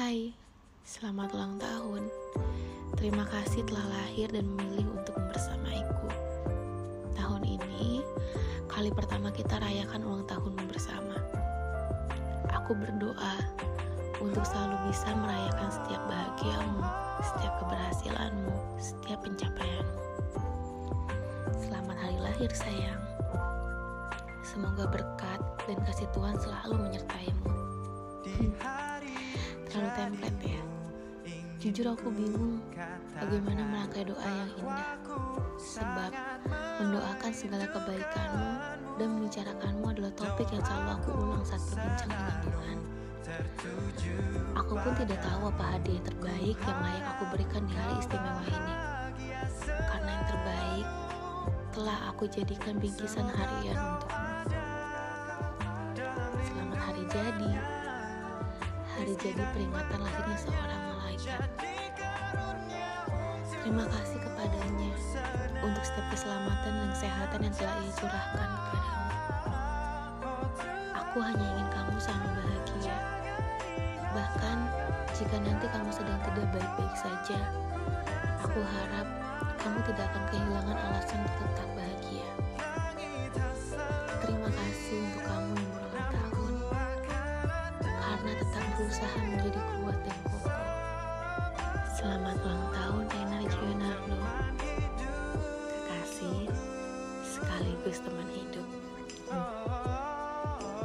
Hai, selamat ulang tahun. Terima kasih telah lahir dan memilih untuk membersamaiku. Tahun ini, kali pertama kita rayakan ulang tahunmu bersama. Aku berdoa untuk selalu bisa merayakan setiap bahagiamu, setiap keberhasilanmu, setiap pencapaianmu. Selamat hari lahir sayang. Semoga berkat dan kasih Tuhan selalu menyertaimu. Jujur aku bingung bagaimana merangkai doa yang indah. Sebab mendoakan segala kebaikanmu dan membicarakanmu adalah topik yang selalu aku ulang saat berbincang dengan Tuhan. Aku pun tidak tahu apa hadiah terbaik yang layak aku berikan di hari istimewa ini. Karena yang terbaik telah aku jadikan bingkisan harian untukmu. Hari jadi peringatan lahirnya seorang malaikat. Terima kasih kepadanya untuk setiap keselamatan dan kesehatan yang telah ia curahkan kepadamu. Aku hanya ingin kamu selalu bahagia. Bahkan jika nanti kamu sedang tidak baik-baik saja, aku harap kamu tidak akan kehilangan alasan berusaha menjadi kuat dan kokoh. Selamat ulang tahun, Renar Gionardo. Kekasih, sekaligus teman hidup. Hmm.